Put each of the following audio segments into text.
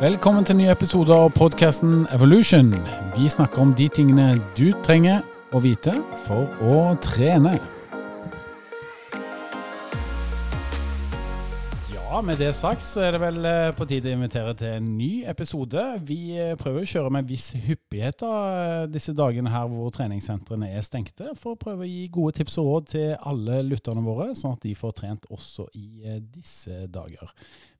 Velkommen til nye ny episode av podkasten Evolution. Vi snakker om de tingene du trenger å vite for å trene. Ja, med det sagt så er det vel eh, på tide å invitere til en ny episode. Vi eh, prøver å kjøre med viss hyppighet da, eh, disse dagene her hvor treningssentrene er stengte, for å prøve å gi gode tips og råd til alle lytterne våre, sånn at de får trent også i disse dager.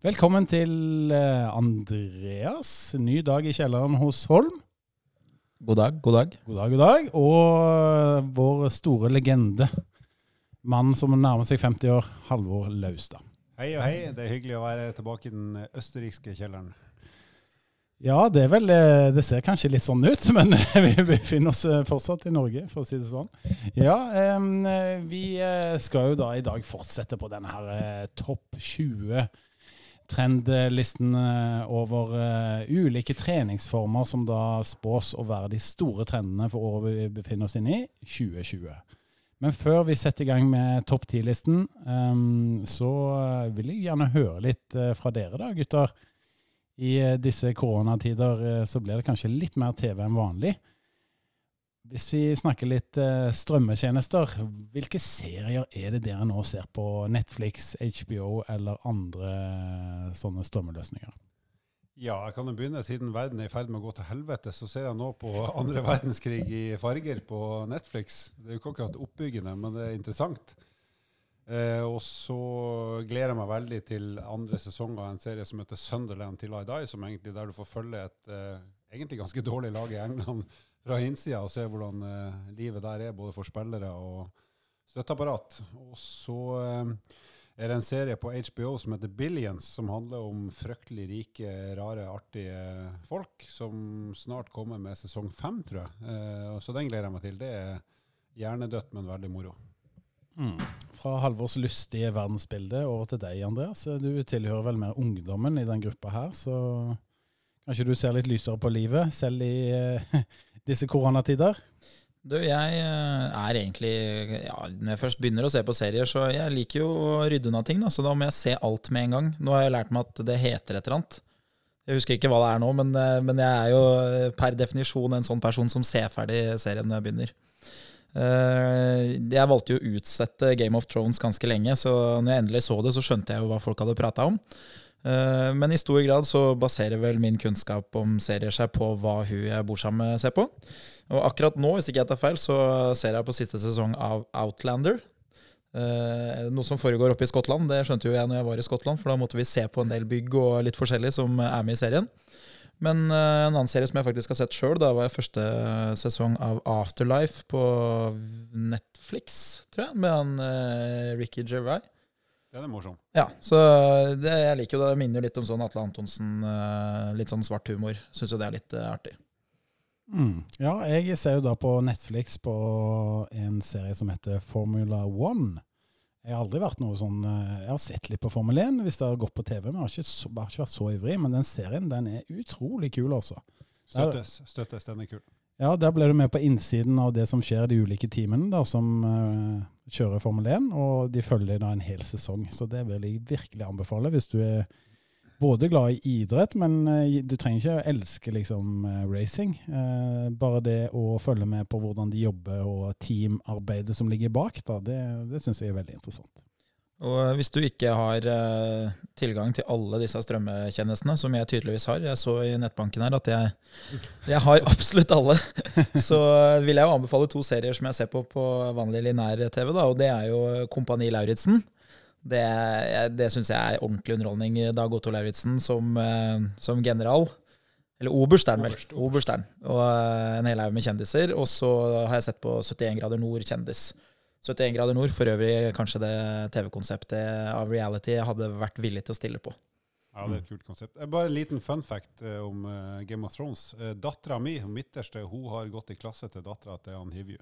Velkommen til Andreas. Ny dag i kjelleren hos Holm. God dag, god dag. God dag, god dag. Og vår store legende, mann som nærmer seg 50 år, Halvor Laustad. Hei og hei, det er hyggelig å være tilbake i den østerrikske kjelleren. Ja, det vel eh, Det ser kanskje litt sånn ut, men vi befinner oss eh, fortsatt i Norge, for å si det sånn. Ja, vi eh, skal jo da i dag fortsette på denne her topp 20 trendlisten over ulike treningsformer som da spås å være de store trendene for året vi befinner oss inne i, 2020. Men før vi setter i gang med topp ti-listen, um, så vil jeg gjerne høre litt uh, fra dere, da, gutter. I uh, disse koronatider så blir det kanskje litt mer TV enn vanlig. Hvis vi snakker litt strømmetjenester, hvilke serier er det dere nå ser på Netflix, HBO eller andre sånne strømmeløsninger? Ja, jeg kan jo begynne. Siden verden er i ferd med å gå til helvete, så ser jeg nå på andre verdenskrig i farger på Netflix. Det er jo ikke akkurat oppbyggende, men det er interessant. Eh, og så gleder jeg meg veldig til andre sesong av en serie som heter Sunderland til I Die, som egentlig der du får følge et eh, egentlig ganske dårlig lag i England fra innsida og se hvordan eh, livet der er, både for spillere og støtteapparat. Og så eh, er det en serie på HBO som heter Billions, som handler om fryktelig rike, rare, artige folk, som snart kommer med sesong fem, tror jeg. Eh, så den gleder jeg meg til. Det er hjernedødt, men veldig moro. Mm. Fra Halvors lystige verdensbilde over til deg, Andreas. Du tilhører vel mer ungdommen i den gruppa her, så kanskje du ser litt lysere på livet, selv i eh, disse koronatider? Du, jeg eh, er egentlig ja, Når jeg først begynner å se på serier, så jeg liker jo å rydde unna ting. Da, så da må jeg se alt med en gang. Nå har jeg lært meg at det heter et eller annet. Jeg husker ikke hva det er nå, men, eh, men jeg er jo eh, per definisjon en sånn person som ser ferdig serien når jeg begynner. Jeg valgte jo å utsette Game of Thrones ganske lenge, så når jeg endelig så det, så skjønte jeg jo hva folk hadde prata om. Men i stor grad så baserer vel min kunnskap om serier seg på hva hun jeg bor sammen med, ser på. Og akkurat nå, hvis ikke jeg tar feil, så ser jeg på siste sesong av Outlander. Eh, noe som foregår oppe i Skottland. Det skjønte jo jeg når jeg var i Skottland, for da måtte vi se på en del bygg og litt forskjellig som er med i serien. Men eh, en annen serie som jeg faktisk har sett sjøl, var jeg første sesong av Afterlife på Netflix, tror jeg, med han eh, Ricky Gervais. Den er morsom. Ja, så det, jeg liker jo det. Det minner jo litt om sånn Atle Antonsen, eh, litt sånn svart humor. Syns jo det er litt eh, artig. Mm. Ja, jeg ser jo da på Netflix på en serie som heter Formula One. Jeg har aldri vært noe sånn eh, Jeg har sett litt på Formel 1 hvis det har gått på TV, men jeg har ikke, så, har ikke vært så ivrig. Men den serien den er utrolig kul, altså. Støttes. støttes, Den er kul. Ja, der ble du med på innsiden av det som skjer i de ulike teamene da, som uh, kjører Formel 1. Og de følger da en hel sesong. Så det vil jeg virkelig anbefale hvis du er både glad i idrett, men uh, du trenger ikke å elske liksom, uh, racing. Eh, bare det å følge med på hvordan de jobber og teamarbeidet som ligger bak, da, det, det syns jeg er veldig interessant. Og Hvis du ikke har tilgang til alle disse strømmetjenestene, som jeg tydeligvis har Jeg så i nettbanken her at jeg, jeg har absolutt alle. Så vil jeg jo anbefale to serier som jeg ser på på vanlig linær-TV. og Det er jo Kompani Lauritzen det, det syns jeg er ordentlig underholdning. Dag Otto Lauritzen som, eh, som, general. Eller oberstern, vel. Oberstern. Og eh, en hel haug med kjendiser. Og så har jeg sett på 71 grader nord kjendis. 71 grader nord, for øvrig kanskje det TV-konseptet av reality jeg hadde vært villig til å stille på. Ja, det er et kult konsept. Bare en liten fun fact uh, om uh, Game of Thrones. Dattera mi, midterste, hun har gått i klasse til dattera til han Hivju.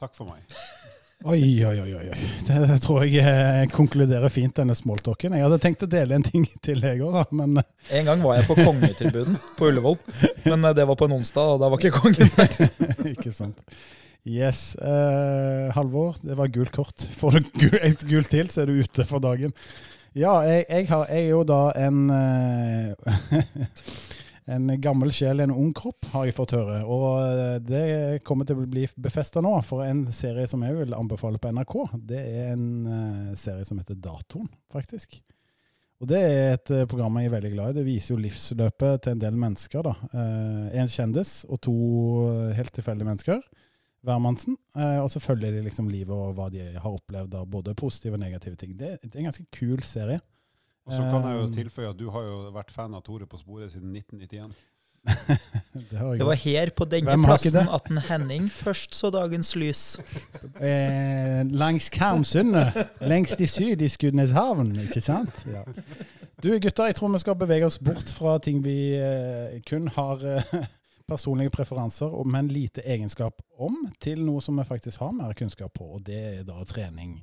Takk for meg. Oi, oi, oi. oi. Det tror jeg eh, konkluderer fint, denne smalltalken. Jeg hadde tenkt å dele en ting til, jeg òg, da, men eh. En gang var jeg på kongetribunen på Ullevål, men eh, det var på en onsdag, og da var ikke kongen der. ikke sant. Yes. Uh, Halvor, det var gult kort. Får du et gult til, så er du ute for dagen. Ja, jeg, jeg, har, jeg er jo da en eh, En gammel sjel i en ung kropp, har jeg fått høre. Og eh, det kommer til å bli befesta nå. For en serie som jeg vil anbefale på NRK, det er en eh, serie som heter Datoen, faktisk. Og det er et eh, program jeg er veldig glad i. Det viser jo livsløpet til en del mennesker. da. Eh, en kjendis og to helt tilfeldige mennesker. Hvermannsen. Eh, og så følger de liksom livet og hva de har opplevd av både positive og negative ting. Det, det er en ganske kul serie. Og så kan jeg jo Um, tilføye at du har jo vært fan av Tore på sporet siden 1991. det var Det var her på denne plassen at en Henning først så dagens lys. Eh, langs Karmsundet, lengst i syd i Skudeneshavn, ikke sant? Ja. Du gutter, jeg tror vi skal bevege oss bort fra ting vi eh, kun har eh, personlige preferanser, men lite egenskap om, til noe som vi faktisk har mer kunnskap på, og det er da trening.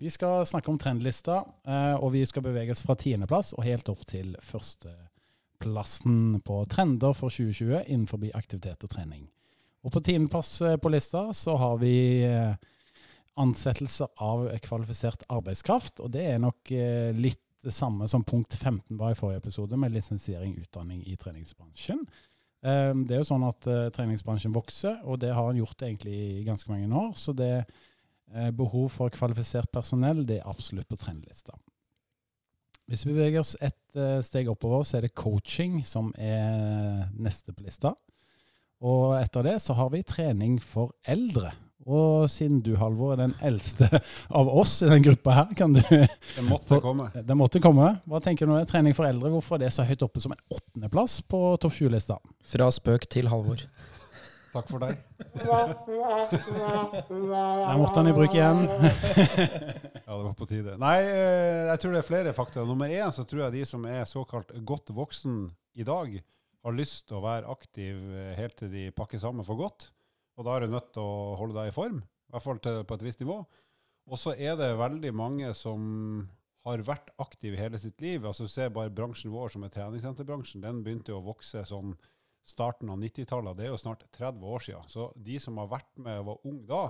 Vi skal snakke om trendlista, eh, og vi skal bevege oss fra tiendeplass og helt opp til førsteplassen på trender for 2020 innenfor aktivitet og trening. Og på tiendeplass eh, på lista så har vi ansettelser ansettelse av kvalifisert arbeidskraft, og det er nok eh, litt det samme som punkt 15 var i forrige episode, med lisensiering utdanning i treningsbransjen. Eh, Det er jo sånn at eh, treningsbransjen vokser, og det har en gjort egentlig i ganske mange år. Så det eh, behov for kvalifisert personell det er absolutt på trendlista. Hvis vi beveger oss et eh, steg oppover, så er det coaching som er neste på lista. Og etter det så har vi trening for eldre. Og siden du, Halvor, er den eldste av oss i den gruppa her, kan du Det måtte komme. Det måtte komme. Hva tenker du nå? Trening for eldre, hvorfor er det så høyt oppe som en åttendeplass på topp 20-lista? Fra spøk til Halvor. Takk for deg. Der måtte han i bruk igjen. Ja, det var på tide. Nei, eh, jeg tror det er flere fakta. Nummer én så tror jeg de som er såkalt godt voksen i dag, har lyst til å være aktiv eh, helt til de pakker sammen for godt. Og da er du nødt til å holde deg i form, i hvert fall til, på et visst nivå. Og så er det veldig mange som har vært aktive hele sitt liv. Altså Se bare bransjen vår, som er treningssenterbransjen. Den begynte jo å vokse sånn starten av 90-tallet. Det er jo snart 30 år siden. Så de som har vært med og var ung da,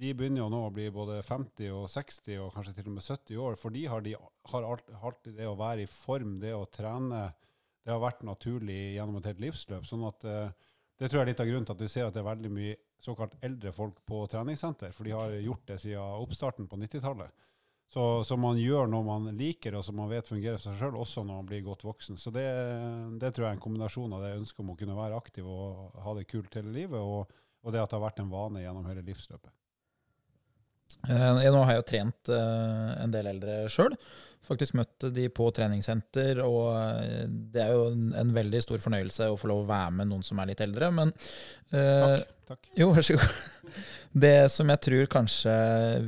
de begynner jo nå å bli både 50 og 60 og kanskje til og med 70 år. For de har, de, har alltid det å være i form, det å trene, det har vært naturlig gjennom et helt livsløp. sånn at eh, det tror jeg er litt av grunnen til at vi ser at det er veldig mye såkalt eldre folk på treningssenter, for de har gjort det siden oppstarten på 90-tallet. Så, så man gjør noe man liker, og som man vet fungerer for seg sjøl, også når man blir godt voksen. Så det, det tror jeg er en kombinasjon av det ønsket om å kunne være aktiv og ha det kult hele livet, og, og det at det har vært en vane gjennom hele livsløpet. Eh, Jeg nå har jeg jo trent eh, en del eldre sjøl. Faktisk møtt de på treningssenter, og eh, det er jo en, en veldig stor fornøyelse å få lov å være med noen som er litt eldre. Men eh, Takk. takk. Jo, vær så god. Det som jeg tror kanskje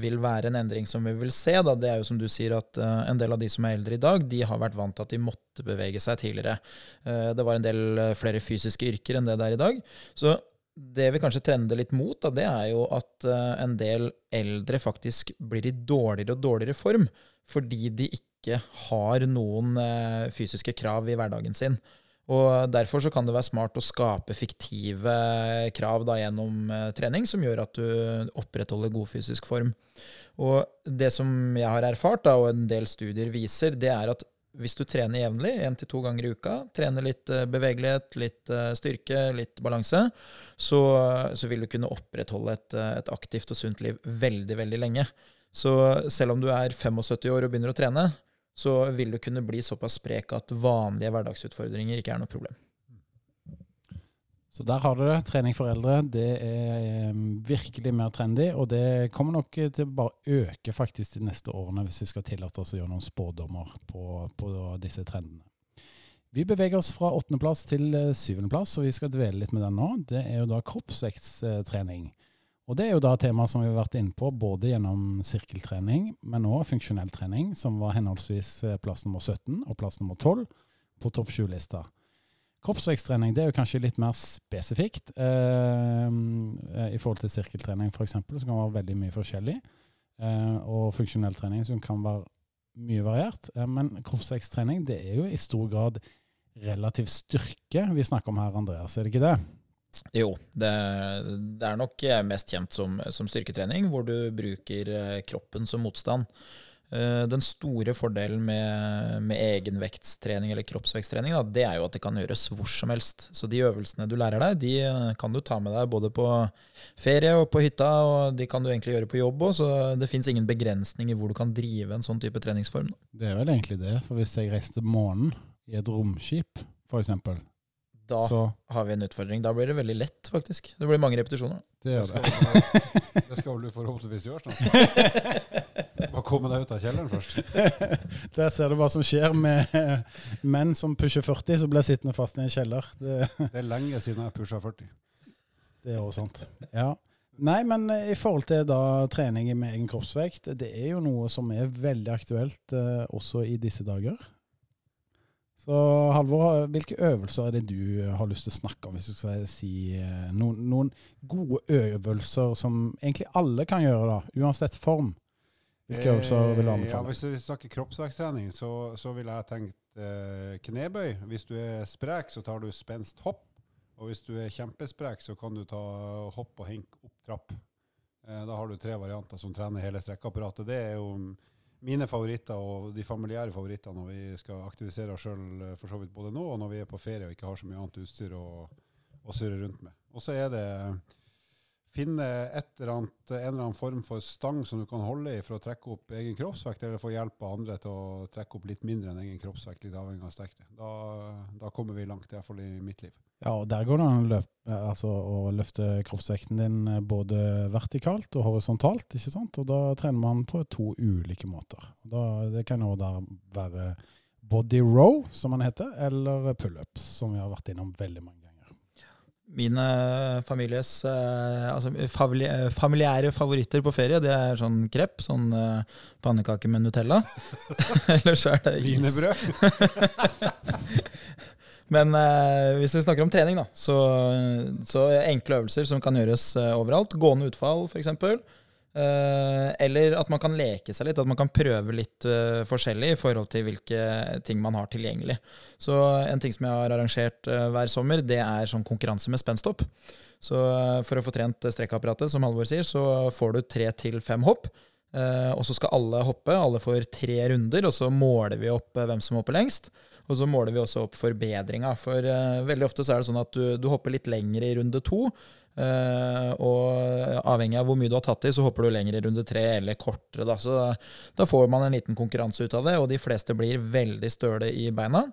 vil være en endring som vi vil se, da, det er jo som du sier at eh, en del av de som er eldre i dag, de har vært vant til at de måtte bevege seg tidligere. Eh, det var en del flere fysiske yrker enn det det er i dag. Så det vi kanskje trender litt mot, da, det er jo at en del eldre faktisk blir i dårligere og dårligere form fordi de ikke har noen eh, fysiske krav i hverdagen sin. Og Derfor så kan det være smart å skape fiktive krav da gjennom eh, trening, som gjør at du opprettholder god fysisk form. Og Det som jeg har erfart, da, og en del studier viser, det er at hvis du trener jevnlig, én til to ganger i uka, trener litt eh, bevegelighet, litt styrke, litt balanse, så, så vil du kunne opprettholde et, et aktivt og sunt liv veldig, veldig lenge. Så selv om du er 75 år og begynner å trene, så vil du kunne bli såpass sprek at vanlige hverdagsutfordringer ikke er noe problem. Så der har du det. Trening for eldre. Det er eh, virkelig mer trendy, og det kommer nok til å bare øke faktisk de neste årene, hvis vi skal tillate oss å gjøre noen spådommer på, på disse trendene. Vi beveger oss fra åttendeplass til eh, syvendeplass, og vi skal dvele litt med den nå. Det er jo da kroppsvektstrening. Og det er jo da tema som vi har vært inne på, både gjennom sirkeltrening, men òg funksjonell trening, som var henholdsvis eh, plass nummer 17 og plass nummer 12 på topp 20-lista. Kroppsveksttrening det er jo kanskje litt mer spesifikt eh, i forhold til sirkeltrening f.eks., som kan være veldig mye forskjellig. Eh, og funksjonell trening som kan være mye variert. Eh, men kroppsveksttrening det er jo i stor grad relativ styrke vi snakker om her, Andreas, er det ikke det? Jo, det, det er nok mest kjent som, som styrketrening, hvor du bruker eh, kroppen som motstand. Eh, Den store fordelen med, med egenvektstrening eller kroppsveksttrening, da, det er jo at det kan gjøres hvor som helst. Så de øvelsene du lærer deg, de eh, kan du ta med deg både på ferie og på hytta, og de kan du egentlig gjøre på jobb òg, så det fins ingen begrensninger hvor du kan drive en sånn type treningsform. Det er vel egentlig det. For hvis jeg reiser til månen i et romskip, f.eks., Da så har vi en utfordring. Da blir det veldig lett, faktisk. Det blir mange repetisjoner. det gjør det. det skal vel du forhåpentligvis gjøre snart. Bare komme deg ut av kjelleren først. Der ser du hva som skjer med menn som pusher 40, som blir sittende fast i en kjeller. Det, Det er lenge siden jeg pusha 40. det er også sant. Ja. Nei, men eh, i forhold til da trening med egen kroppsvekt, det er jo noe som er veldig aktuelt eh, også i disse dager. Så Halvor, hvilke øvelser er det du har lyst til å snakke om, hvis jeg skal si eh, noen, noen gode øvelser som egentlig alle kan gjøre, da, uansett form? Hvilke øvelser vil du anbefale? Ja, hvis vi snakker kroppsveksttrening, så, så ville jeg tenkt eh, knebøy. Hvis du er sprek, så tar du spenst hopp. Og hvis du er kjempesprek, så kan du ta hopp og hink opp trapp. Eh, da har du tre varianter som trener hele strekkeapparatet. Det er jo mine favoritter og de familiære favorittene når vi skal aktivisere oss sjøl for så vidt både nå og når vi er på ferie og ikke har så mye annet utstyr å, å surre rundt med. Og så er det finne et eller annet, en eller annen form for stang som du kan holde i for å trekke opp egen kroppsvekt, eller få hjelp av andre til å trekke opp litt mindre enn egen kroppsvekt, litt avhengig av styrke. Da, da kommer vi langt, i hvert fall i mitt liv. Ja, og der går det an å, løpe, altså, å løfte kroppsvekten din eh, både vertikalt og horisontalt. ikke sant? Og da trener man på to ulike måter. Da, det kan jo da være body row, som man heter, eller pullups, som vi har vært innom veldig mange ganger. Mine families eh, altså familiære favoritter på ferie, det er sånn krepp, sånn eh, pannekake med Nutella. Eller så er det is. Wienerbrød. Men eh, hvis vi snakker om trening, da, så, så enkle øvelser som kan gjøres eh, overalt. Gående utfall, f.eks. Eh, eller at man kan leke seg litt, at man kan prøve litt eh, forskjellig i forhold til hvilke ting man har tilgjengelig. Så en ting som jeg har arrangert eh, hver sommer, det er sånn konkurranse med spensthopp. Så eh, for å få trent strekkapparatet, som Halvor sier, så får du tre til fem hopp. Eh, og så skal alle hoppe. Alle får tre runder, og så måler vi opp eh, hvem som hopper lengst. Og så måler vi også opp forbedringa. For uh, veldig ofte så er det sånn at du, du hopper litt lenger i runde to. Uh, og avhengig av hvor mye du har tatt i, så hopper du lenger i runde tre eller kortere. Da. Så da får man en liten konkurranse ut av det, og de fleste blir veldig støle i beina.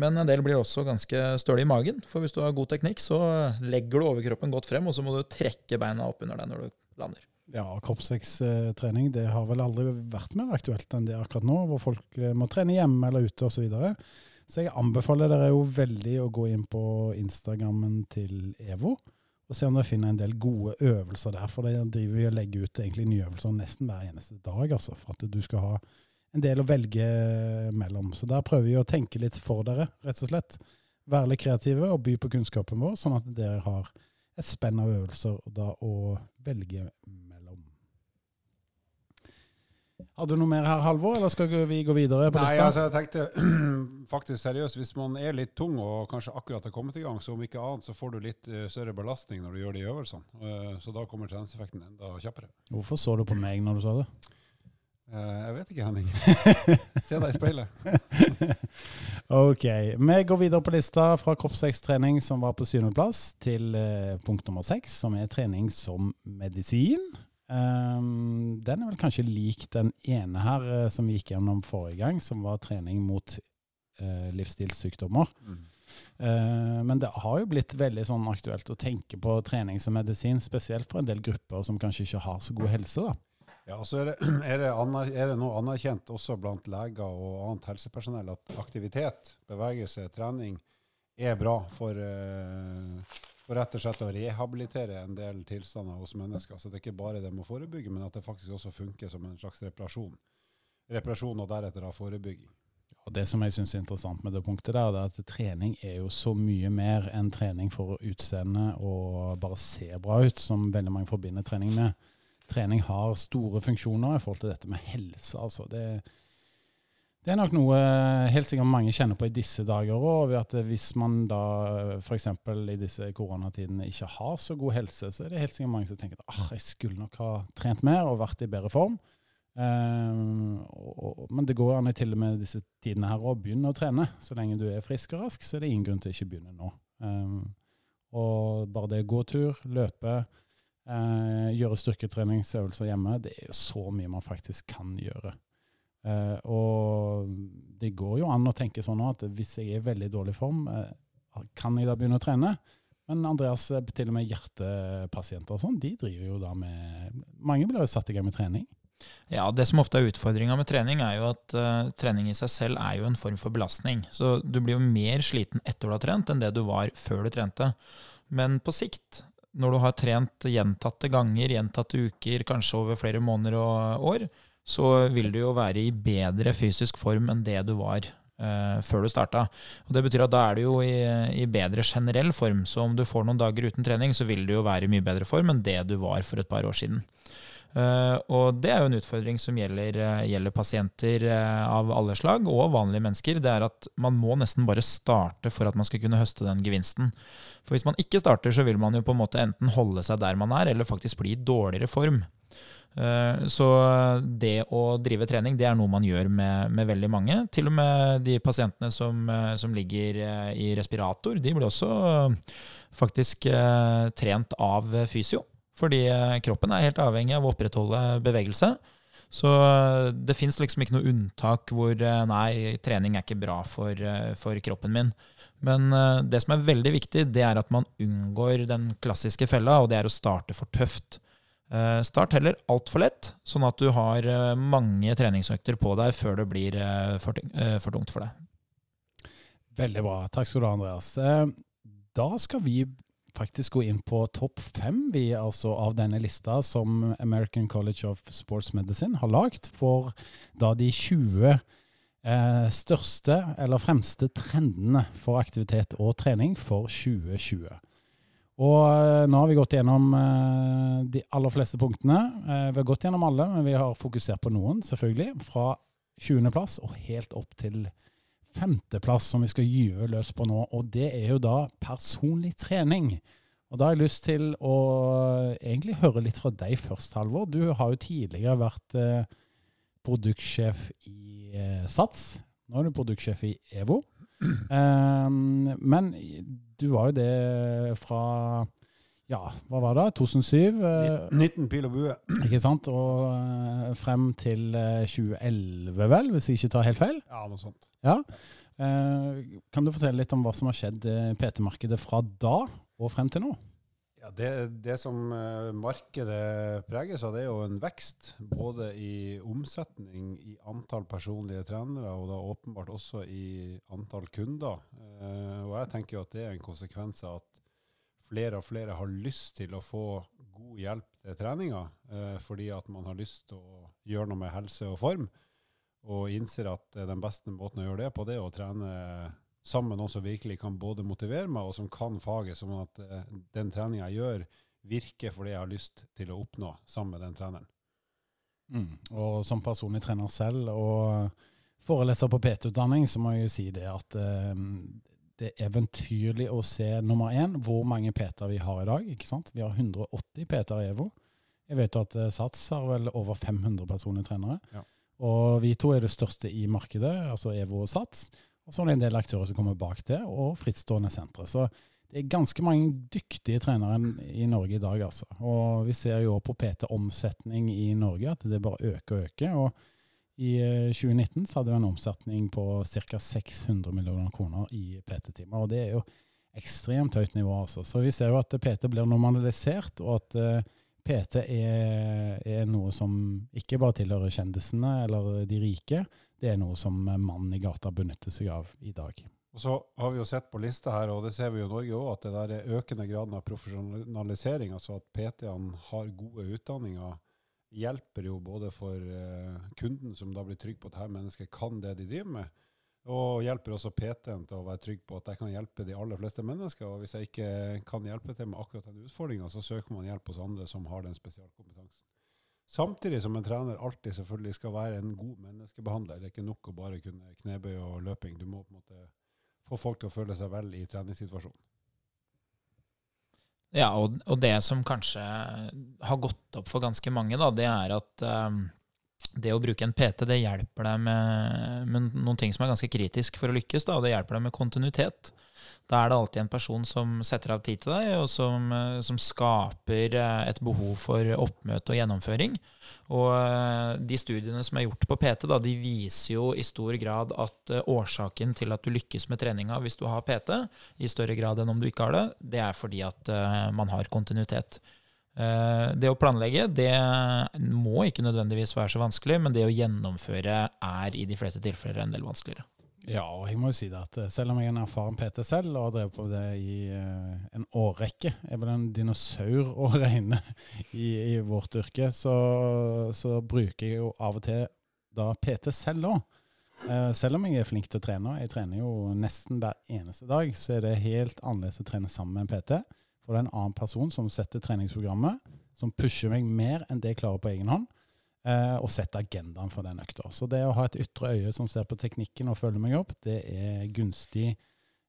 Men en del blir også ganske støle i magen. For hvis du har god teknikk, så legger du overkroppen godt frem, og så må du trekke beina opp under deg når du lander. Ja, kroppsveksttrening det har vel aldri vært mer aktuelt enn det akkurat nå, hvor folk eh, må trene hjemme eller ute osv. Så, jeg anbefaler dere jo veldig å gå inn på Instagrammen til EVO og se om dere finner en del gode øvelser der. For de driver vi og legger ut egentlig nye øvelser nesten hver eneste dag, altså, for at du skal ha en del å velge mellom. Så der prøver vi å tenke litt for dere, rett og slett. Være litt kreative og by på kunnskapen vår, sånn at dere har et spenn av øvelser da å velge mellom. Har du noe mer her, Halvor, eller skal vi gå videre på Nei, lista? altså jeg tenkte faktisk seriøst, hvis man er litt tung og kanskje akkurat har kommet i gang, så om ikke annet så får du litt eh, større belastning når du gjør de øvelsene. Eh, så da kommer treningseffekten enda kjappere. Hvorfor så du på meg når du sa det? Eh, jeg vet ikke, Henning. Se deg i speilet. Ok, vi går videre på lista fra kroppsveksttrening som var på syvendeplass, til punkt nummer seks, som er trening som medisin. Ehm, den er vel kanskje lik den ene her uh, som vi gikk gjennom forrige gang, som var trening mot uh, livsstilssykdommer. Eh, men det har jo blitt veldig sånn aktuelt å tenke på trening som medisin, spesielt for en del grupper som kanskje ikke har så god helse. da. Ja, så er det, er, det aner, er det nå anerkjent også blant leger og annet helsepersonell at aktivitet, bevegelse, trening er bra for, eh, for rett og slett å rehabilitere en del tilstander hos mennesker. Så det er ikke bare det med å forebygge, men at det faktisk også funker som en slags reparasjon. Reparasjon og deretter av forebygging. Og Det som jeg syns er interessant med det punktet, der, det er at trening er jo så mye mer enn trening for utseende og bare se bra ut, som veldig mange forbinder trening med. Trening har store funksjoner i forhold til dette med helse. altså. Det, det er nok noe helt sikkert mange kjenner på i disse dager òg. At hvis man da f.eks. i disse koronatidene ikke har så god helse, så er det helt sikkert mange som tenker at ah, jeg skulle nok ha trent mer og vært i bedre form. Um, og, og, men det går an i til og med disse tidene her å begynne å trene. Så lenge du er frisk og rask, så er det ingen grunn til å ikke begynne nå. Um, og bare det å gå tur, løpe, uh, gjøre styrketreningsøvelser hjemme, det er jo så mye man faktisk kan gjøre. Uh, og det går jo an å tenke sånn at hvis jeg er i veldig dårlig form, uh, kan jeg da begynne å trene? Men Andreas, til og med hjertepasienter og sånn, de driver jo da med Mange blir jo satt i gang med trening. Ja, Det som ofte er utfordringa med trening, er jo at uh, trening i seg selv er jo en form for belastning. Så du blir jo mer sliten etter du har trent, enn det du var før du trente. Men på sikt, når du har trent gjentatte ganger, gjentatte uker, kanskje over flere måneder og år, så vil du jo være i bedre fysisk form enn det du var uh, før du starta. Og Det betyr at da er du jo i, i, bedre generell form. Så om du får noen dager uten trening, så vil du jo være i mye bedre form enn det du var for et par år siden. Uh, og det er jo en utfordring som gjelder, uh, gjelder pasienter uh, av alle slag, og vanlige mennesker. Det er at man må nesten bare starte for at man skal kunne høste den gevinsten. For hvis man ikke starter, så vil man jo på en måte enten holde seg der man er, eller faktisk bli i dårligere form. Så det å drive trening, det er noe man gjør med, med veldig mange. Til og med de pasientene som, som ligger i respirator, de blir også faktisk trent av fysio. Fordi eh, kroppen er helt avhengig av å opprettholde bevegelse. Så eh, det fins liksom ikke noe unntak hvor eh, nei, trening er ikke bra for, for, kroppen min. Men det som er veldig viktig, det er at man unngår den klassiske fella, og det er å starte for tøft. Start heller altfor lett, sånn at du har mange treningsøkter på deg før det blir for, tungt for deg. Veldig bra. Takk skal du ha, Andreas. Da skal vi faktisk gå inn på topp fem vi, altså, av denne lista som American College of Sports Medicine har lagd for da de 20 eh, største eller fremste trendene for aktivitet og trening for 2020. Og eh, nå har vi gått gjennom eh, de aller fleste punktene. Eh, vi har gått gjennom alle, men vi har fokusert på noen, selvfølgelig. Fra 20.-plass og helt opp til femteplass som vi skal gyve løs på nå, og det er jo da personlig trening. Og Da har jeg lyst til å egentlig høre litt fra deg først, Halvor. Du har jo tidligere vært eh, produktsjef i eh, SATS. Nå er du produktsjef i EVO. Um, men du var jo det fra ja, hva var det? 2007? 19 pil og bue. Ikke sant? Og uh, frem til 2011, vel, hvis jeg ikke tar helt feil? Ja, noe sånt. Ja. Kan du fortelle litt om hva som har skjedd i PT-markedet fra da og frem til nå? Ja, det, det som markedet preges av, det er jo en vekst. Både i omsetning, i antall personlige trenere, og da åpenbart også i antall kunder. og jeg tenker jo at det er en konsekvens av at flere og flere har lyst til å få god hjelp til treninga, eh, fordi at man har lyst til å gjøre noe med helse og form, og innser at eh, den beste måten å gjøre det på, det er å trene sammen med noen som virkelig kan både motivere meg, og som kan faget, sånn at eh, den treninga jeg gjør, virker for det jeg har lyst til å oppnå sammen med den treneren. Mm. Og som personlig trener selv og foreleser på PT-utdanning, så må jeg jo si det at eh, det er eventyrlig å se nummer én, hvor mange PT-er vi har i dag. ikke sant? Vi har 180 PT-er i EVO. Jeg vet jo at eh, Sats har vel over 500 personlige trenere. Ja. Og vi to er det største i markedet, altså EVO og Sats. Og så er det en del aktører som kommer bak det, og frittstående sentre. Så det er ganske mange dyktige trenere i Norge i dag, altså. Og vi ser jo på PT-omsetning i Norge, at det bare øker og øker. og i 2019 eh, så hadde vi en omsetning på ca. 600 millioner kroner i PT-timer. og Det er jo ekstremt høyt nivå. altså. Så vi ser jo at PT blir normalisert, og at eh, PT er, er, noe som ikke bare tilhører kjendisene eller de rike. Det er noe som mannen i gata benytter seg av i dag. Og så har vi jo sett på lista her, og det ser vi jo i Norge òg, at det der er økende graden av profesjonalisering, altså at PT-ene har gode utdanninger hjelper jo både for uh, kunden, som da blir trygg på at her mennesket kan det de driver med, og hjelper også PT-en til å være trygg på at jeg kan hjelpe de aller fleste mennesker. Og hvis jeg ikke kan hjelpe til med akkurat den utfordringa, så søker man hjelp hos andre som har den spesialkompetansen. Samtidig som en trener alltid selvfølgelig skal være en god menneskebehandler. Det er ikke nok å bare kunne knebøy og løping. Du må på en måte få folk til å føle seg vel i treningssituasjonen. Ja, og, og, det som kanskje har gått opp for ganske mange, da, det er at um, det å bruke en PT det hjelper deg med, med noen ting som er ganske kritisk for å lykkes. Da, og det hjelper deg med kontinuitet. Da er det alltid en person som setter av tid til deg, og som, eh, som skaper eh, et behov for oppmøte og gjennomføring. Og eh, de studiene som er gjort på PT, da, de viser jo i stor grad at årsaken til at du lykkes med treninga hvis du har PT, i større grad enn om du ikke har det, det er fordi at man har kontinuitet. Det å planlegge det må ikke nødvendigvis være så vanskelig, men det å gjennomføre er i de fleste tilfeller en del vanskeligere. Ja, og jeg må jo si det at eh, selv om jeg er en erfaren PT selv og har drevet på det i uh, en årrekke, er vel en dinosaur å regne i, i vårt yrke, så, så, bruker jeg jo av og til da PT selv òg. Eh, selv om jeg er flink til å trene, jeg trener jo nesten hver eneste dag, så er det helt annerledes å trene sammen med en PT. For det er en annen person som setter treningsprogrammet, som pusher meg mer enn det jeg klarer på egen hånd eh, og sette agendaen for den økta. Så det å ha et ytre øye som ser på teknikken og følger meg opp, det er gunstig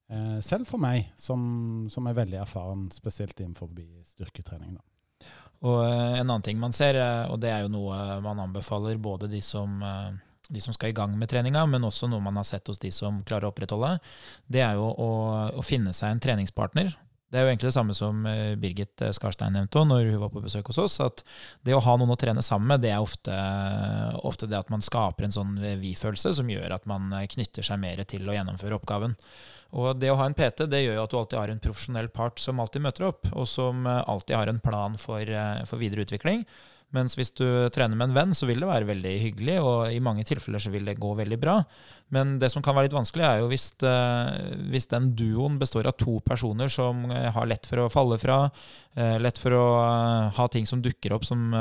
eh, selv for meg, som, som, er veldig erfaren, spesielt innenfor styrketrening. da. Og eh, En annen ting man ser, eh, og det er jo noe man anbefaler både de som, eh, de som skal i gang med treninga, men også noe man har sett hos de som klarer å opprettholde, det er jo å, å finne seg en treningspartner. Det er jo egentlig det samme som eh, Birgit eh, Skarstein nevnte når hun var på besøk hos oss. At det å ha noen å trene sammen med, det er ofte, ofte det at man skaper en sånn vi-følelse som gjør at man eh, knytter seg mer til å gjennomføre oppgaven. Og det å ha en PT det gjør jo at du alltid har en profesjonell part som alltid møter opp, og som alltid har en plan for, for videre utvikling. Mens hvis du trener med en venn, så vil det være veldig hyggelig, og i mange tilfeller så vil det gå veldig bra. Men det som kan være litt vanskelig, er jo hvis, eh, hvis den duoen består av to personer som eh, har lett for å falle fra, eh, lett for å ha ting som dukker opp som,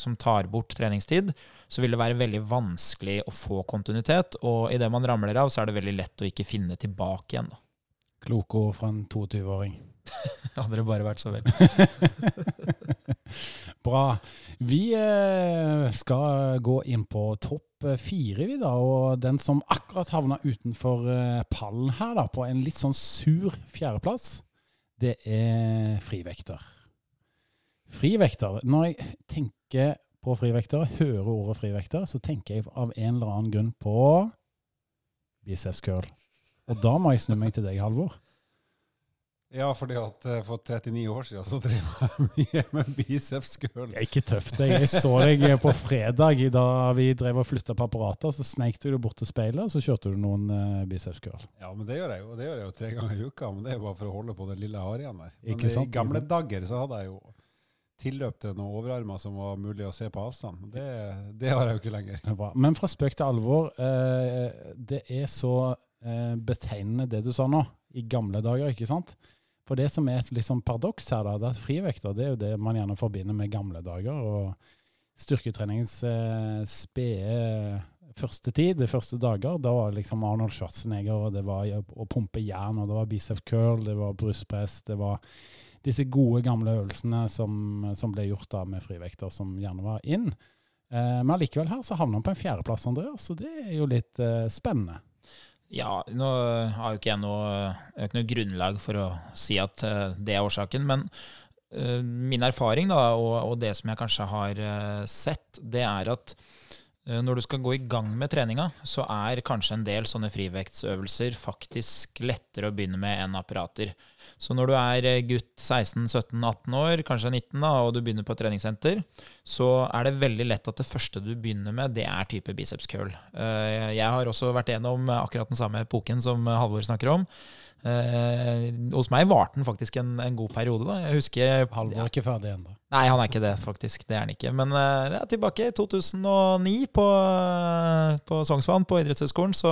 som tar bort treningstid, så vil det være veldig vanskelig å få kontinuitet. Og idet man ramler av, så er det veldig lett å ikke finne tilbake igjen. da. Kloke ord fra en 22-åring. Hadde det bare vært så vel. Bra. Vi eh, skal gå inn på topp fire, vi da. Og den som akkurat havna utenfor eh, pallen her, da, på en litt sånn sur fjerdeplass, det er frivekter. Frivekter. Når jeg tenker på frivekter, hører ordet frivekter, så tenker jeg av en eller annen grunn på biceps curl. Og da må jeg snu meg til deg, Halvor. Ja, fordi at eh, for 39 år siden så drev jeg mye med biceps curl. Det er ikke tøft. Jeg, jeg så deg på fredag da vi drev og flytta på apparater. Så sneik du bort til speilet, og så kjørte du noen uh, biceps curl. Ja, men det gjør jeg jo. Det gjør jeg jo tre ganger i uka. Men det er jo bare for å holde på den lille harien der. Men ikke sant, i gamle dager så hadde jeg jo tilløp til noen overarmer som var mulig å se på avstand. Det, det har jeg jo ikke lenger. Bra. Men fra spøk til alvor. Eh, det er så eh, betegnende det du sa nå. I gamle dager, ikke sant? For det som er et liksom paradoks her, da, det er at frivekter det er jo det man gjerne forbinder med gamle dager. og Styrketreningens eh, spede første tid, de første dager, da var det liksom Arnold Schwarzenegger, og det var å pumpe jern, og det var bicep curl, det var brystpress, det var disse gode, gamle øvelsene som, som ble gjort da med frivekter, som gjerne var inn. Eh, men allikevel her så havner han på en fjerdeplass, Andreas, så det er jo litt eh, spennende. Ja, nå har jo ikke jeg noe, ikke noe grunnlag for å si at uh, det er årsaken, men uh, min erfaring da, og, og, det som jeg kanskje har uh, sett, det er at når du skal gå i gang med treninga, så er kanskje en del sånne frivektsøvelser faktisk lettere å begynne med enn apparater. Så når du er eh, gutt 16-17-18 år, kanskje 19, da, og du begynner på et treningssenter, så er det veldig lett at det første du begynner med, det er type biceps curl. Eh, jeg har også vært gjennom akkurat den samme epoken som Halvor snakker om. Eh, hos meg varte den faktisk en, en, god periode. da. Jeg husker Halvor er ikke ferdig ennå. Nei, han er ikke det, faktisk. Det er han ikke. Men eh, ja, tilbake i 2009 på, på Sognsvann, på idrettshøyskolen. Så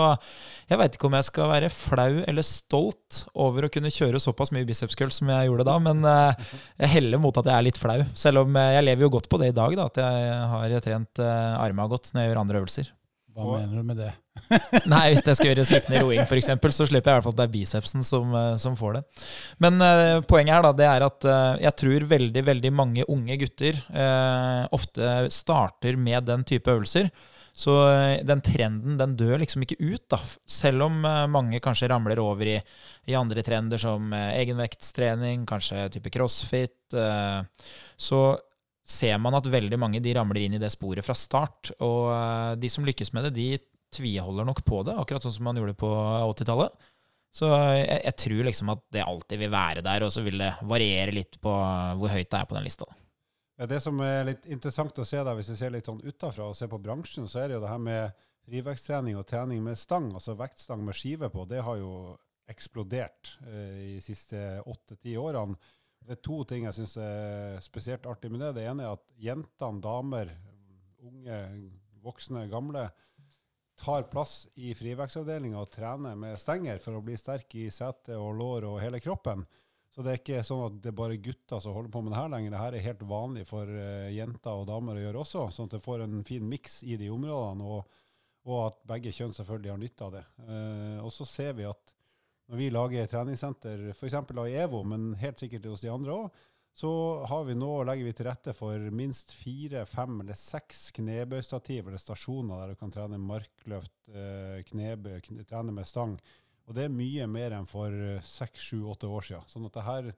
jeg veit ikke om jeg skal være flau eller stolt over å kunne kjøre såpass mye bicepskull som jeg gjorde da, men eh, jeg heller mot at jeg er litt flau. Selv om jeg lever jo godt på det i dag, da, at jeg har trent eh, arma godt når jeg gjør andre øvelser. Hva mener du med det? Nei, hvis jeg skal gjøre sittende roing f.eks., så slipper jeg i hvert fall at det er bicepsen som, eh, som får det. Men uh, poenget her da, det er at uh, jeg tror veldig veldig mange unge gutter uh, ofte starter med den type øvelser. Så den trenden den dør liksom ikke ut, da. Selv om mange kanskje ramler over i, i andre trender som egenvektstrening, kanskje type crossfit. Så ser man at veldig mange de ramler inn i det sporet fra start. Og de som lykkes med det, de tviholder nok på det, akkurat sånn som man gjorde på 80-tallet. Så jeg, jeg, tror liksom at det alltid vil være der, og så vil det variere litt på hvor høyt det er på den lista. Ja, det som er litt interessant å se da, hvis vi ser litt sånn utafra og ser på bransjen, så er det jo det her med friveksttrening og trening med stang, altså vektstang med skive på, det har jo eksplodert eh, de siste åtte-ti årene. Det er to ting jeg syns er spesielt artig med det. Det ene er at jentene, damer, unge, voksne, gamle tar plass i frivektsavdelinga og trener med stenger for å bli sterk i sete og lår og hele kroppen. Så det er ikke sånn at det er bare gutter som holder på med det her lenger. Det her er helt vanlig for uh, jenter og damer å gjøre også, sånn at det får en fin miks i de områdene, og, og, at begge kjønn selvfølgelig har nytte av det. Uh, og så ser vi at når vi lager treningssenter, f.eks. i EVO, men helt sikkert hos de andre òg, så har vi nå, legger vi til rette for minst fire, fem eller seks knebøystativ eller stasjoner der du kan trene markløft, eh, knebøy, kne, trene med stang. Og det er mye mer enn for seks, sju, åtte år siden. Sånn at her,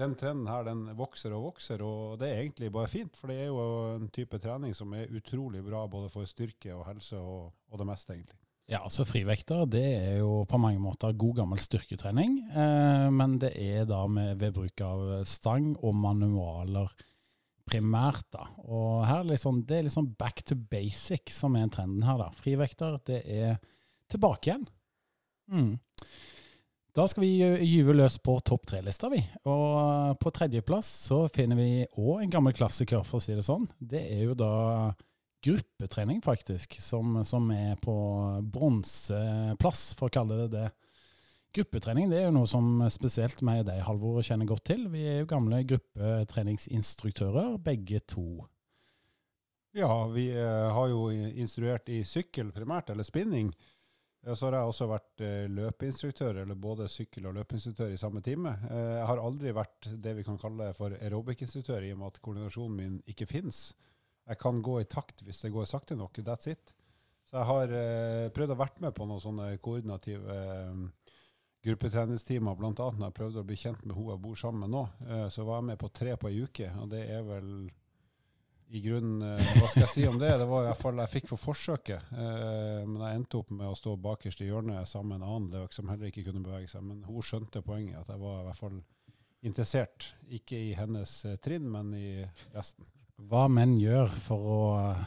den trenden her den vokser og vokser, og det er egentlig bare fint. For det er jo en type trening som er utrolig bra både for styrke og helse og, og det meste, egentlig. Ja, altså Frivekter det er jo på mange måter god gammel styrketrening, eh, men det er da med, ved bruk av stang og manualer primært. da. Og her liksom, Det er liksom back to basic som er trenden her. da. Frivekter det er tilbake igjen. Mm. Da skal vi gyve løs på topp tre-lista, vi. Og på tredjeplass så finner vi òg en gammel klassiker, for å si det sånn. Det er jo da gruppetrening, faktisk, som, som er på bronseplass, for å kalle det det. Gruppetrening det er jo noe som spesielt meg og deg, Halvor, kjenner godt til. Vi er jo gamle gruppetreningsinstruktører, begge to. Ja, vi eh, har jo instruert i sykkel primært, eller spinning. Og så har jeg også vært eh, løpeinstruktør, eller både sykkel- og løpeinstruktør i samme time. Eh, jeg har aldri vært det vi kan kalle for aerobic-instruktør, i og med at koordinasjonen min ikke fins. Jeg kan gå i takt hvis det går sakte nok. That's it. Så jeg har eh, prøvd å være med på noen sånne koordinative eh, gruppetreningstimer, bl.a. når jeg prøvde å bli kjent med hun jeg bor sammen med nå. Eh, så var jeg med på tre på ei uke, og det er vel i grunnen eh, Hva skal jeg si om det? Det var i hvert fall jeg fikk for forsøket. Eh, men jeg endte opp med å stå bakerst i hjørnet sammen med en annen løk som heller ikke kunne bevege seg. Men hun skjønte poenget, at jeg var i hvert fall interessert. Ikke i hennes eh, trinn, men i resten hva menn gjør for å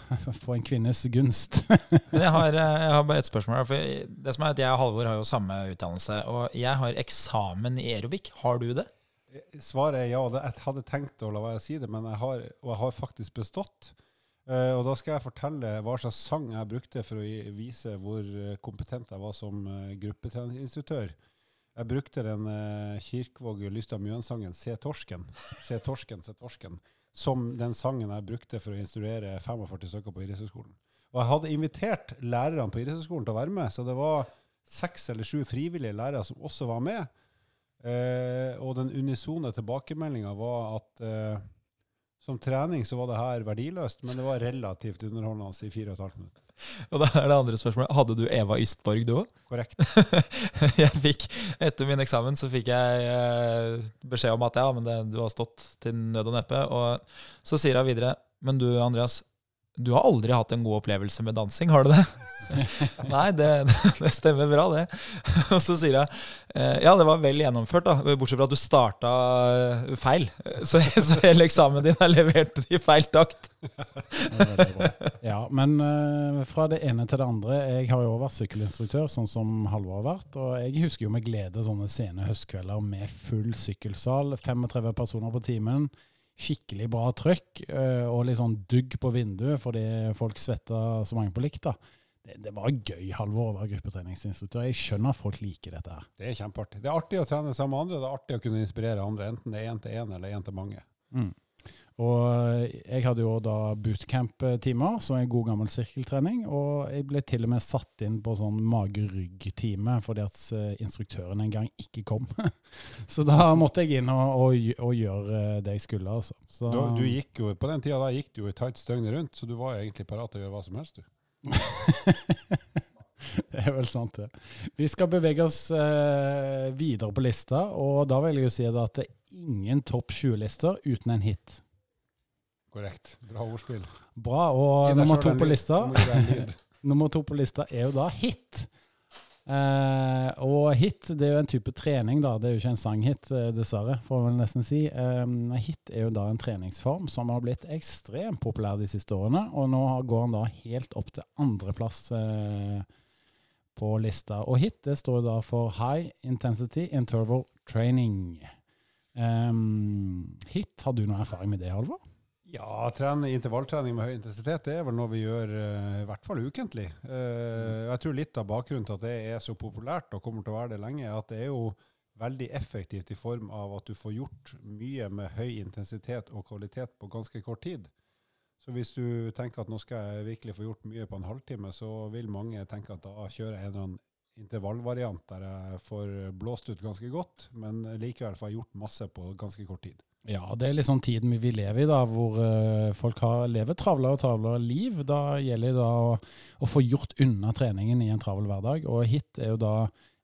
få en kvinnes gunst. Jeg har, eh, jeg har, bare ett spørsmål. For det som er at Jeg og Halvor har jo samme utdannelse. Og jeg har eksamen i aerobic. Har du det? Svaret er ja. Jeg hadde tenkt å la være å si det, men jeg har, og jeg har faktisk bestått. Eh, og da skal jeg fortelle hva slags sang jeg brukte for å vise hvor eh, kompetent jeg var som gruppetreningsinstruktør. Jeg brukte den Kirkvåg Lystad Mjøen-sangen 'Se torsken'. Se torsken, se torsken som den sangen jeg brukte for å instruere 45 stykker på idrettshøyskolen. Og jeg hadde invitert lærerne på idrettshøyskolen til å være med, så det var seks eller sju frivillige lærere som også var med. Eh, og den unisone tilbakemeldinga var at eh, som trening så var det her verdiløst, men det var relativt underholdende i fire og et halvt minutt. Og da er det andre spørsmålet. Hadde du Eva Ystborg, du òg? Korrekt. jeg fikk, Etter min eksamen så fikk jeg eh, beskjed om at ja, men det, du har stått til nød og neppe. Og så sier hun videre Men du, Andreas, du har aldri hatt en god opplevelse med dansing, har du det? Nei, det, det, stemmer bra, det. Og så sier jeg eh, ja, det var vel gjennomført, da, bortsett fra at du starta eh, feil. Så, så hele eksamen din er levert i feil takt. Ja, men uh, fra det ene til det andre. Jeg har jo vært sykkelinstruktør, sånn som Halvor har vært. Og jeg husker jo med glede sånne sene høstkvelder med full sykkelsal, 35 personer på timen skikkelig bra trøkk uh, og litt sånn dugg på vinduet fordi folk svetta så mange på likt. da. Det, det var gøy Halvor, å være gruppetreningsinstruktør. Jeg skjønner at folk liker dette. her. Det er kjempeartig. Det er artig å trene sammen med andre. Det er artig å kunne inspirere andre, enten det er én til én eller én til mange. Mm. Og jeg hadde jo da bootcamp-timer, som er god gammel sirkeltrening. Og jeg ble til og med satt inn på sånn mage-rygg-time fordi at eh, instruktøren en gang ikke kom. så da måtte jeg inn og, og, og gjøre eh, det jeg skulle. altså. Så, du, du, gikk jo, På den tida da gikk du jo i tights døgnet rundt, så du var egentlig parat til å gjøre hva som helst, du. det er vel sant, det. Vi skal bevege oss eh, videre på lista, og da vil jeg jo si at det er ingen topp 20-lister uten en hit. Korrekt. Bra ordspill. Bra. Og nummer to på lista. Nummer to på lista er jo da hit. Eh, og hit det er jo en type trening, da. Det er jo ikke en sanghit, eh, dessverre, får man nesten si. Eh, hit er jo da en treningsform som har blitt ekstremt populær de siste årene. Og nå går han da helt opp til andreplass eh, på lista. Og hit det står da for High Intensity Interval Training. Um, hit, har du noe erfaring med det, Halvor? Ja, trening, intervalltrening med høy intensitet det er vel noe vi gjør uh, i hvert fall ukentlig. Uh, jeg tror litt av bakgrunnen til at det er så populært og kommer til å være det lenge, er at det er jo veldig effektivt i form av at du får gjort mye med høy intensitet og kvalitet på ganske kort tid. Så hvis du tenker at nå skal jeg virkelig få gjort mye på en halvtime, så vil mange tenke at da kjører jeg en eller annen intervallvariant der jeg får blåst ut ganske godt, men likevel får jeg gjort masse på ganske kort tid. Ja, det er sånn tiden vi lever i, da, hvor eh, folk har, lever travlere og travlere liv. Da gjelder det da å få gjort unna treningen i en travel hverdag. Og hit er jo da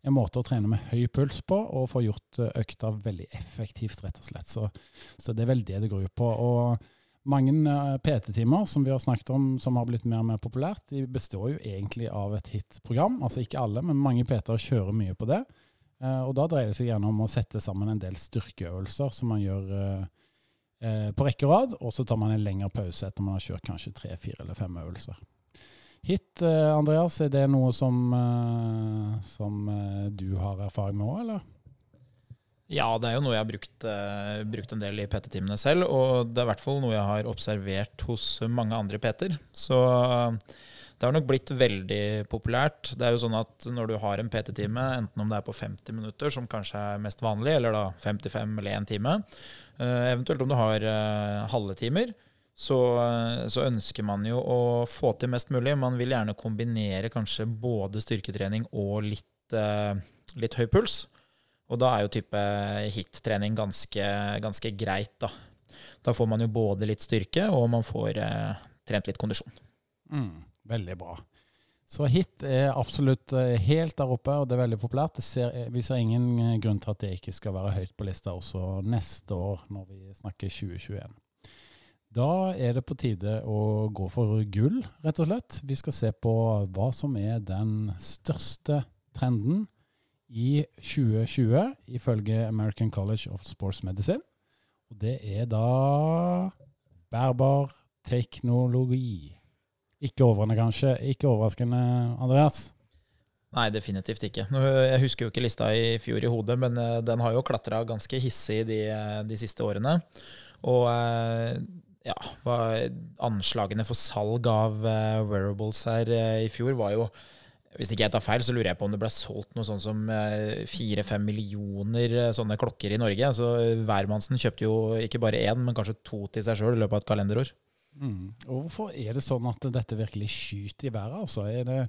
en måte å trene med høy puls på, og få gjort eh, økta veldig effektivt, rett og slett. Så, så det er vel det det går ut på. Og mange eh, PT-timer som vi har snakket om, som har blitt mer og mer populært, de består jo egentlig av et hit-program. Altså ikke alle, men mange PT-er kjører mye på det. Eh, og da dreier det seg gjerne om å sette sammen en del styrkeøvelser som man gjør eh, eh, på rekke og rad, og så tar man en lengre pause etter man har kjørt kanskje tre, fire eller fem øvelser. Hit, Andreas, er det noe som, som du har erfaring med òg, eller? Ja, det er jo noe jeg har brukt, uh, brukt en del i PT-timene selv, og det er i hvert fall noe jeg har observert hos mange andre PT-er. Så eh, det har nok blitt veldig populært. Det er jo sånn at når du har en PT-time, enten om det er på 50 minutter, som kanskje er mest vanlig, eller da 55 eller 1 time, eh, eventuelt om du har eh, halve timer, så, eh, så ønsker man jo å få til mest mulig. Man vil gjerne kombinere kanskje både styrketrening og litt, litt høy puls. Og da er jo type hit-trening ganske, ganske greit, da. Da får man jo både litt styrke, og man får trent litt kondisjon. Mm, veldig bra. Så hit er absolutt eh, helt der oppe, og det er veldig populært. Ser, eh, vi ser ingen eh, grunn til at det ikke skal være høyt på lista også neste år, når vi snakker 2021. Da er det på tide å gå for gull, rett og slett. Vi skal se på hva som er den største trenden i 2020, ifølge American College of Sports Medicine. Og det er da bærbar teknologi. Ikke overraskende, kanskje. Ikke overraskende, Andreas. Nei, definitivt ikke. Jeg husker jo ikke lista i fjor i hodet, men eh, den har jo klatra ganske hissig de, de siste årene. Og eh, ja, anslagene for salg av eh, wearables her eh, i fjor var jo Hvis ikke jeg tar feil, så lurer jeg på om det ble solgt noe sånn som fire-fem millioner eh, sånne klokker i Norge. Så hvermannsen kjøpte jo ikke bare én, men kanskje to til seg sjøl i løpet av et kalenderår. Mm. Og hvorfor er det sånn at dette virkelig skyter i været? Altså? Er, det,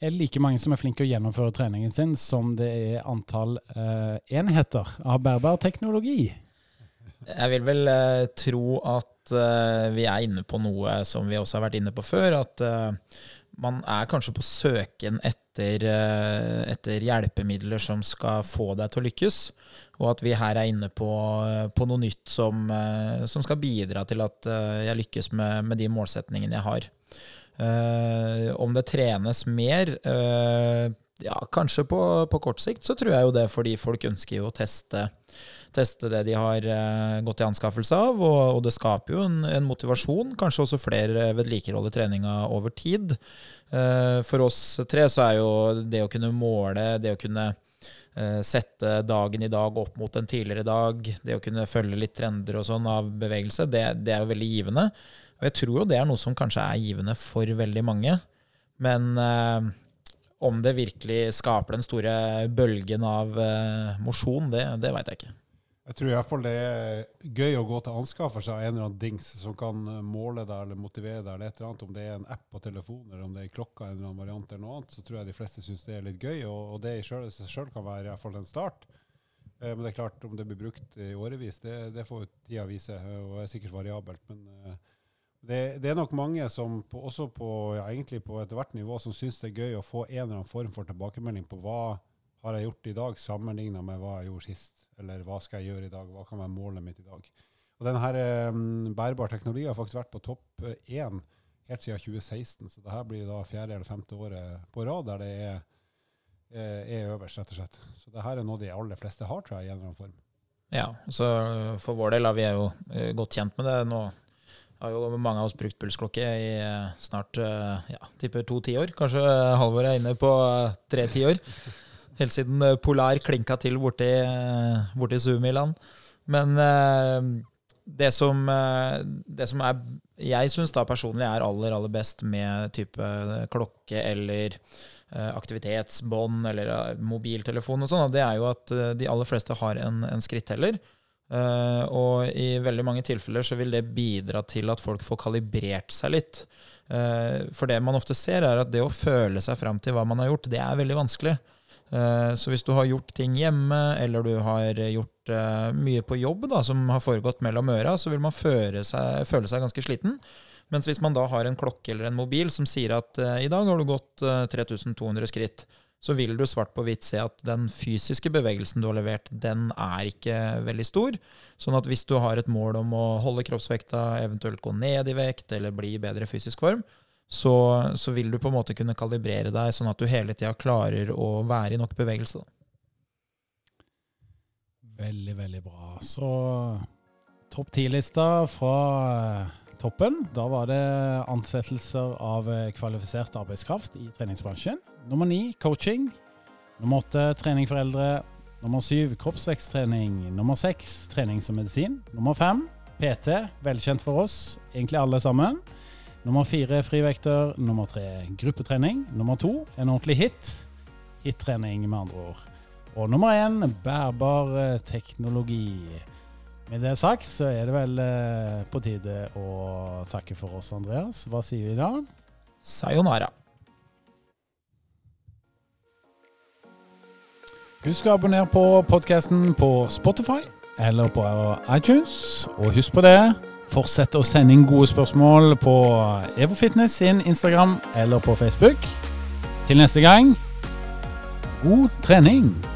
er det like mange som er flinke å gjennomføre treningen sin, som det er antall eh, enheter av bærbar teknologi? Jeg vil vel eh, tro at eh, vi er inne på noe som vi også har vært inne på før. At eh, man er kanskje på søken etter, eh, etter hjelpemidler som skal få deg til å lykkes. Og at vi her er inne på, på noe nytt som, eh, som skal bidra til at eh, jeg lykkes med, med de målsetningene jeg har. Uh, om det trenes mer uh, ja, kanskje på, på kort sikt, så tror jeg jo det fordi folk ønsker jo å teste, teste det de har eh, gått i anskaffelse av, og, og det skaper jo en, en motivasjon. Kanskje også flere vedlikeholder treninga over tid. Eh, for oss tre så er jo det å kunne måle, det å kunne eh, sette dagen i dag opp mot en tidligere dag, det å kunne følge litt trender og sånn av bevegelse, det, det er jo veldig givende. Og jeg tror jo det er noe som kanskje er givende for veldig mange. Men eh, om det virkelig skaper den store bølgen av eh, mosjon, det, det veit jeg ikke. Jeg tror i hvert fall det er gøy å gå til anskaffelse av en eller annen dings som kan måle deg eller motivere deg, eller et eller annet. Om det er en app på telefonen eller om det er klokka en eller annen variant, eller noe annet, så tror jeg de fleste syns det er litt gøy. Og, og det i seg sjøl kan være i hvert fall en start. Eh, men det er klart, om det blir brukt i årevis, det, det får tida vise, eh, og er sikkert variabelt. Men eh, det, det er nok mange som på, også på, ja, egentlig på ethvert nivå som syns det er gøy å få en eller annen form for tilbakemelding på hva har jeg gjort i dag, sammenligna med hva jeg gjorde sist. Eller hva skal jeg gjøre i dag, hva kan være målet mitt i dag. Og denne her, um, bærbar teknologi har faktisk vært på topp én helt siden 2016. Så dette blir da fjerde eller femte året på rad der det er, er øverst, rett og slett. Så dette er noe de aller fleste har, tror jeg, i en eller annen form. Ja, så for vår del, er vi jo godt kjent med det. Nå har jo mange av oss brukt pulsklokke i snart ja, tipper to tiår. Kanskje Halvor er inne på tre tiår. Helt siden Polar klinka til borti, borti Zoom-land. Men det som, det som er jeg syns da personlig er aller, aller best med type klokke eller aktivitetsbånd eller mobiltelefon og sånn, det er jo at de aller fleste har en, en skritteller. Uh, og i veldig mange tilfeller så vil det bidra til at folk får kalibrert seg litt. Uh, for det man ofte ser, er at det å føle seg fram til hva man har gjort, det er veldig vanskelig. Uh, så hvis du har gjort ting hjemme, eller du har gjort mye på jobb da, som har foregått mellom øra, så vil man seg, føle seg ganske sliten. Mens hvis man da har en klokke eller en mobil som sier at i dag har du gått 3200 skritt, så vil du svart på hvitt se at den fysiske bevegelsen du har levert, den er ikke veldig stor. Sånn at hvis du har et mål om å holde kroppsvekta, eventuelt gå ned i vekt eller bli i bedre fysisk form, så, så vil du på en måte kunne kalibrere deg sånn at du hele tida klarer å være i nok bevegelse. Da. Veldig, veldig bra. Så topp ti-lista fra toppen. Da var det ansettelser av kvalifisert arbeidskraft i treningsbransjen. Nummer ni coaching. Nummer åtte trening for eldre. Nummer syv kroppsveksttrening. Nummer seks trening som medisin. Nummer fem PT, velkjent for oss, egentlig alle sammen. Nummer fire frivekter. Nummer tre gruppetrening. Nummer to en ordentlig hit. Hit-trening, med andre ord. Og nummer én bærbar eh, teknologi. Med det sagt så er det vel eh, på tide å takke for oss, Andreas. Hva sier vi da? Sayonara. Husk å abonnere på podkasten på Spotify eller på iTunes. Og husk på det, fortsett å sende inn gode spørsmål på EvoFitness sin Instagram eller på Facebook. Til neste gang god trening!